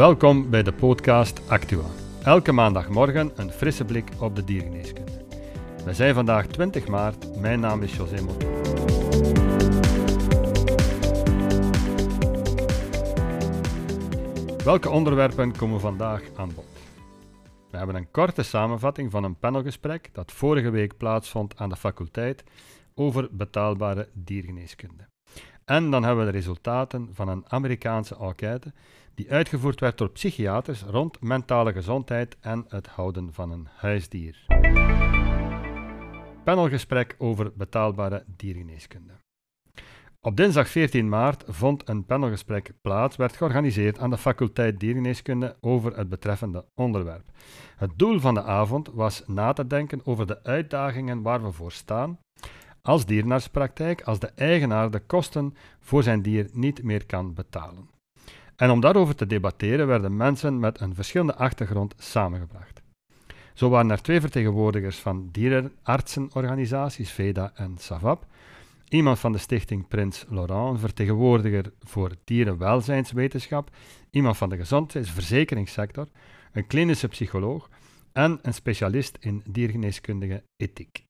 Welkom bij de podcast Actua. Elke maandagmorgen een frisse blik op de diergeneeskunde. We zijn vandaag 20 maart. Mijn naam is José Moto. Welke onderwerpen komen vandaag aan bod? We hebben een korte samenvatting van een panelgesprek dat vorige week plaatsvond aan de faculteit over betaalbare diergeneeskunde. En dan hebben we de resultaten van een Amerikaanse enquête die uitgevoerd werd door psychiaters rond mentale gezondheid en het houden van een huisdier. Panelgesprek over betaalbare diergeneeskunde. Op dinsdag 14 maart vond een panelgesprek plaats, werd georganiseerd aan de faculteit diergeneeskunde over het betreffende onderwerp. Het doel van de avond was na te denken over de uitdagingen waar we voor staan als dierenartspraktijk als de eigenaar de kosten voor zijn dier niet meer kan betalen. En om daarover te debatteren werden mensen met een verschillende achtergrond samengebracht. Zo waren er twee vertegenwoordigers van dierenartsenorganisaties, VEDA en SAVAP, iemand van de stichting Prins Laurent, vertegenwoordiger voor dierenwelzijnswetenschap, iemand van de gezondheidsverzekeringssector, een klinische psycholoog en een specialist in diergeneeskundige ethiek.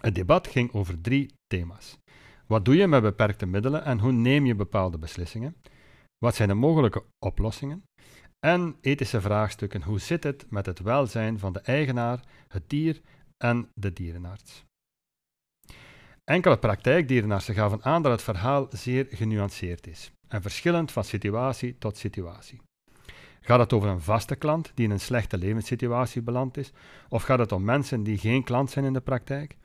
Het debat ging over drie thema's. Wat doe je met beperkte middelen en hoe neem je bepaalde beslissingen? Wat zijn de mogelijke oplossingen? En ethische vraagstukken. Hoe zit het met het welzijn van de eigenaar, het dier en de dierenarts? Enkele praktijkdierenartsen gaven aan dat het verhaal zeer genuanceerd is en verschillend van situatie tot situatie. Gaat het over een vaste klant die in een slechte levenssituatie beland is, of gaat het om mensen die geen klant zijn in de praktijk?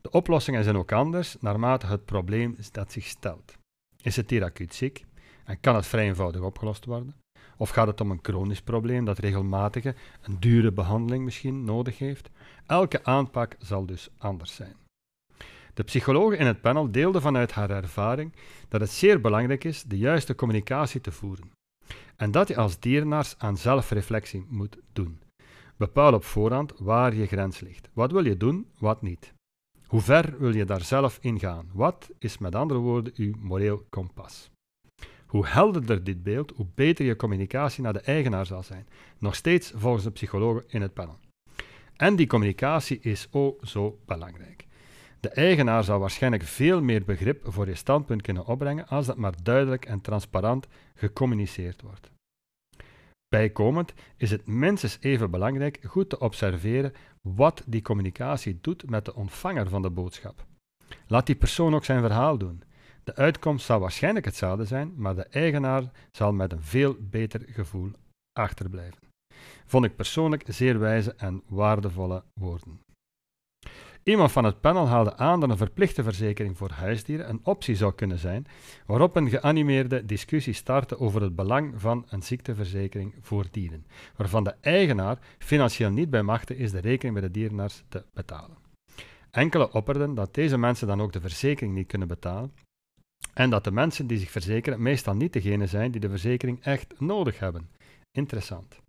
De oplossingen zijn ook anders naarmate het probleem dat zich stelt. Is het dier acuut ziek en kan het vrij eenvoudig opgelost worden? Of gaat het om een chronisch probleem dat regelmatige, een dure behandeling misschien nodig heeft? Elke aanpak zal dus anders zijn. De psycholoog in het panel deelde vanuit haar ervaring dat het zeer belangrijk is de juiste communicatie te voeren. En dat je als dierenarts aan zelfreflectie moet doen. Bepaal op voorhand waar je grens ligt. Wat wil je doen, wat niet. Hoe ver wil je daar zelf in gaan? Wat is met andere woorden uw moreel kompas? Hoe helderder dit beeld, hoe beter je communicatie naar de eigenaar zal zijn. Nog steeds volgens de psychologen in het panel. En die communicatie is ook zo belangrijk. De eigenaar zal waarschijnlijk veel meer begrip voor je standpunt kunnen opbrengen als dat maar duidelijk en transparant gecommuniceerd wordt. Bijkomend is het minstens even belangrijk goed te observeren wat die communicatie doet met de ontvanger van de boodschap. Laat die persoon ook zijn verhaal doen. De uitkomst zal waarschijnlijk hetzelfde zijn, maar de eigenaar zal met een veel beter gevoel achterblijven. Vond ik persoonlijk zeer wijze en waardevolle woorden. Iemand van het panel haalde aan dat een verplichte verzekering voor huisdieren een optie zou kunnen zijn, waarop een geanimeerde discussie startte over het belang van een ziekteverzekering voor dieren, waarvan de eigenaar financieel niet bij machte is de rekening bij de dierenarts te betalen. Enkele opperden dat deze mensen dan ook de verzekering niet kunnen betalen en dat de mensen die zich verzekeren meestal niet degene zijn die de verzekering echt nodig hebben. Interessant.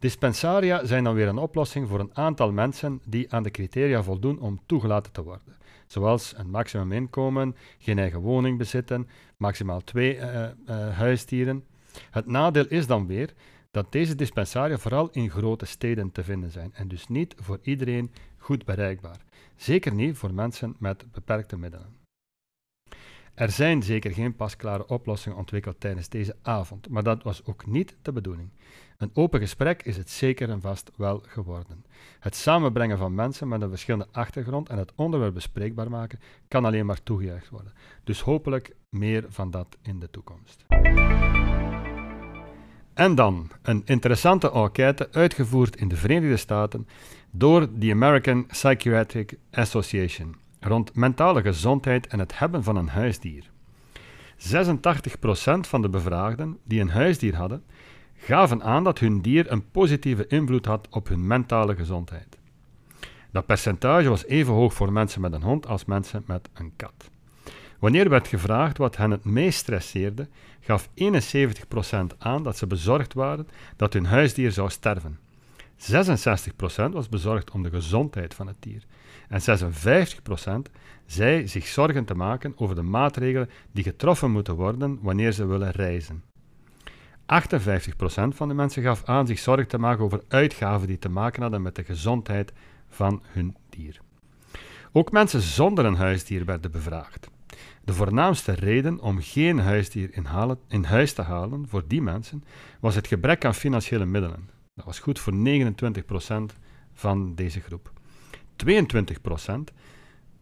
Dispensaria zijn dan weer een oplossing voor een aantal mensen die aan de criteria voldoen om toegelaten te worden, zoals een maximum inkomen, geen eigen woning bezitten, maximaal twee uh, huisdieren. Het nadeel is dan weer dat deze dispensaria vooral in grote steden te vinden zijn en dus niet voor iedereen goed bereikbaar. Zeker niet voor mensen met beperkte middelen. Er zijn zeker geen pasklare oplossingen ontwikkeld tijdens deze avond, maar dat was ook niet de bedoeling. Een open gesprek is het zeker en vast wel geworden. Het samenbrengen van mensen met een verschillende achtergrond en het onderwerp bespreekbaar maken kan alleen maar toegejuicht worden. Dus hopelijk meer van dat in de toekomst. En dan een interessante enquête uitgevoerd in de Verenigde Staten door de American Psychiatric Association rond mentale gezondheid en het hebben van een huisdier. 86% van de bevraagden die een huisdier hadden, gaven aan dat hun dier een positieve invloed had op hun mentale gezondheid. Dat percentage was even hoog voor mensen met een hond als mensen met een kat. Wanneer werd gevraagd wat hen het meest stresseerde, gaf 71% aan dat ze bezorgd waren dat hun huisdier zou sterven. 66% was bezorgd om de gezondheid van het dier. En 56% zei zich zorgen te maken over de maatregelen die getroffen moeten worden wanneer ze willen reizen. 58% van de mensen gaf aan zich zorgen te maken over uitgaven die te maken hadden met de gezondheid van hun dier. Ook mensen zonder een huisdier werden bevraagd. De voornaamste reden om geen huisdier in, huis te halen voor die mensen was het gebrek aan financiële middelen. Dat was goed voor 29% van deze groep. 22%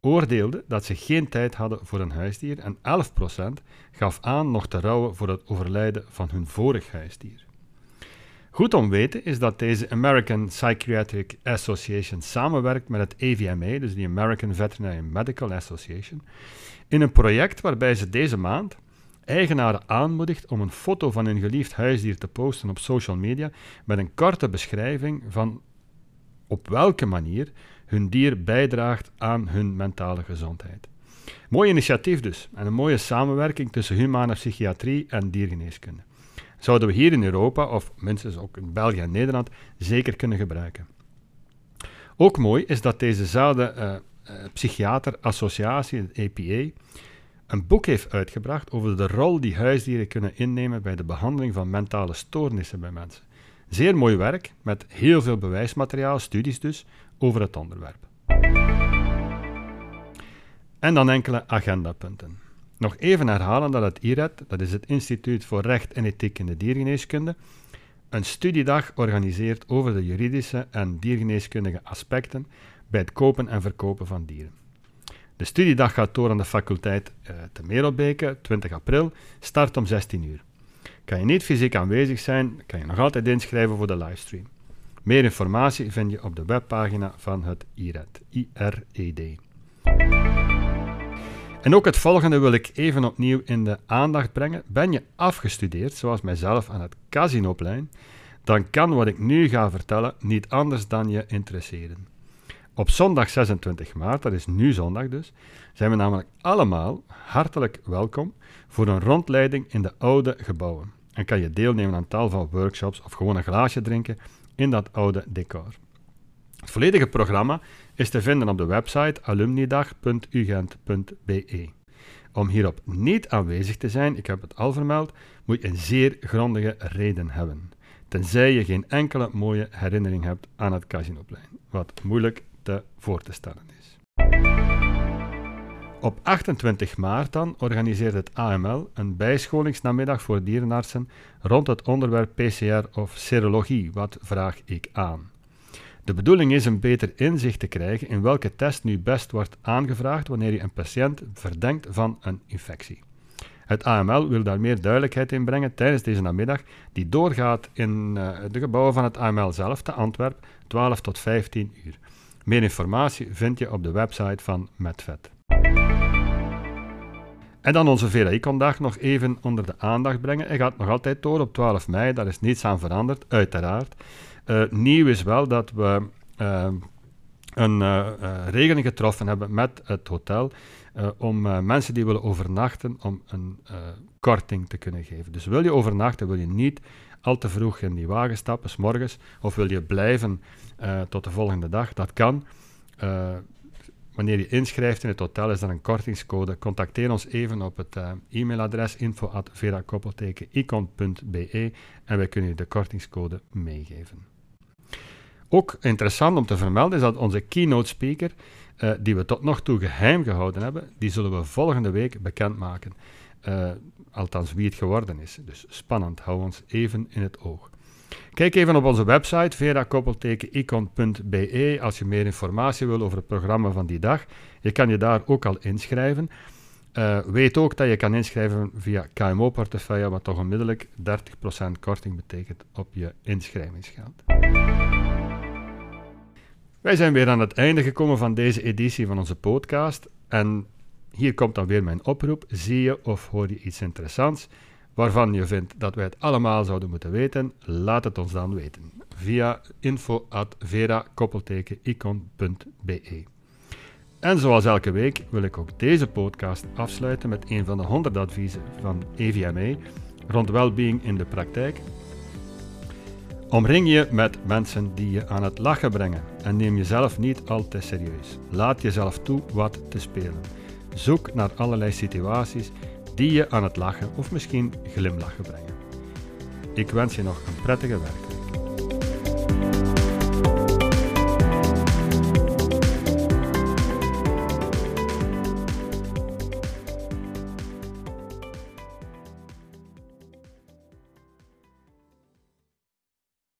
oordeelde dat ze geen tijd hadden voor een huisdier en 11% gaf aan nog te rouwen voor het overlijden van hun vorig huisdier. Goed om weten is dat deze American Psychiatric Association samenwerkt met het AVMA, dus de American Veterinary Medical Association, in een project waarbij ze deze maand eigenaren aanmoedigt om een foto van hun geliefd huisdier te posten op social media met een korte beschrijving van op welke manier hun dier bijdraagt aan hun mentale gezondheid. Mooi initiatief dus en een mooie samenwerking tussen humane psychiatrie en diergeneeskunde. Zouden we hier in Europa, of minstens ook in België en Nederland, zeker kunnen gebruiken. Ook mooi is dat dezezelfde uh, uh, psychiaterassociatie, het APA, een boek heeft uitgebracht over de rol die huisdieren kunnen innemen bij de behandeling van mentale stoornissen bij mensen. Zeer mooi werk, met heel veel bewijsmateriaal, studies dus, over het onderwerp. En dan enkele agendapunten. Nog even herhalen dat het IRED, dat is het Instituut voor Recht en Ethiek in de Diergeneeskunde, een studiedag organiseert over de juridische en diergeneeskundige aspecten bij het kopen en verkopen van dieren. De studiedag gaat door aan de faculteit uh, te Merelbeke, 20 april, start om 16 uur. Kan je niet fysiek aanwezig zijn, kan je nog altijd inschrijven voor de livestream. Meer informatie vind je op de webpagina van het IRED. IRED. En ook het volgende wil ik even opnieuw in de aandacht brengen. Ben je afgestudeerd, zoals mijzelf aan het Casinoplein, dan kan wat ik nu ga vertellen niet anders dan je interesseren. Op zondag 26 maart, dat is nu zondag dus, zijn we namelijk allemaal hartelijk welkom voor een rondleiding in de oude gebouwen. En kan je deelnemen aan tal van workshops of gewoon een glaasje drinken in dat oude decor. Het volledige programma is te vinden op de website alumnidag.ugent.be. Om hierop niet aanwezig te zijn, ik heb het al vermeld, moet je een zeer grondige reden hebben. Tenzij je geen enkele mooie herinnering hebt aan het casinoplein, wat moeilijk voor te stellen is. Op 28 maart dan organiseert het AML een bijscholingsnamiddag voor dierenartsen rond het onderwerp PCR of serologie. Wat vraag ik aan? De bedoeling is een beter inzicht te krijgen in welke test nu best wordt aangevraagd wanneer je een patiënt verdenkt van een infectie. Het AML wil daar meer duidelijkheid in brengen tijdens deze namiddag, die doorgaat in uh, de gebouwen van het AML zelf te Antwerp, 12 tot 15 uur. Meer informatie vind je op de website van MedVet. En dan onze VRI-kondag nog even onder de aandacht brengen. Hij gaat nog altijd door op 12 mei, daar is niets aan veranderd, uiteraard. Uh, nieuw is wel dat we uh, een uh, regeling getroffen hebben met het hotel om mensen die willen overnachten, om een korting te kunnen geven. Dus wil je overnachten, wil je niet al te vroeg in die wagen stappen, morgens, of wil je blijven tot de volgende dag, dat kan. Wanneer je inschrijft in het hotel is er een kortingscode. Contacteer ons even op het uh, e-mailadres info.verakoppelteken.icon.be en wij kunnen je de kortingscode meegeven. Ook interessant om te vermelden is dat onze keynote speaker, die we tot nog toe geheim gehouden hebben, die zullen we volgende week bekendmaken. Uh, althans, wie het geworden is. Dus spannend, hou ons even in het oog. Kijk even op onze website vera-icon.be als je meer informatie wil over het programma van die dag. Je kan je daar ook al inschrijven. Uh, weet ook dat je kan inschrijven via KMO-portefeuille, wat toch onmiddellijk 30% korting betekent op je inschrijvingsgeld. Wij zijn weer aan het einde gekomen van deze editie van onze podcast. En hier komt dan weer mijn oproep. Zie je of hoor je iets interessants? waarvan je vindt dat wij het allemaal zouden moeten weten, laat het ons dan weten via info.vera-icon.be. En zoals elke week wil ik ook deze podcast afsluiten met een van de 100 adviezen van EVMA rond well-being in de praktijk. Omring je met mensen die je aan het lachen brengen en neem jezelf niet al te serieus. Laat jezelf toe wat te spelen. Zoek naar allerlei situaties die je aan het lachen of misschien glimlachen brengen. Ik wens je nog een prettige werkweek.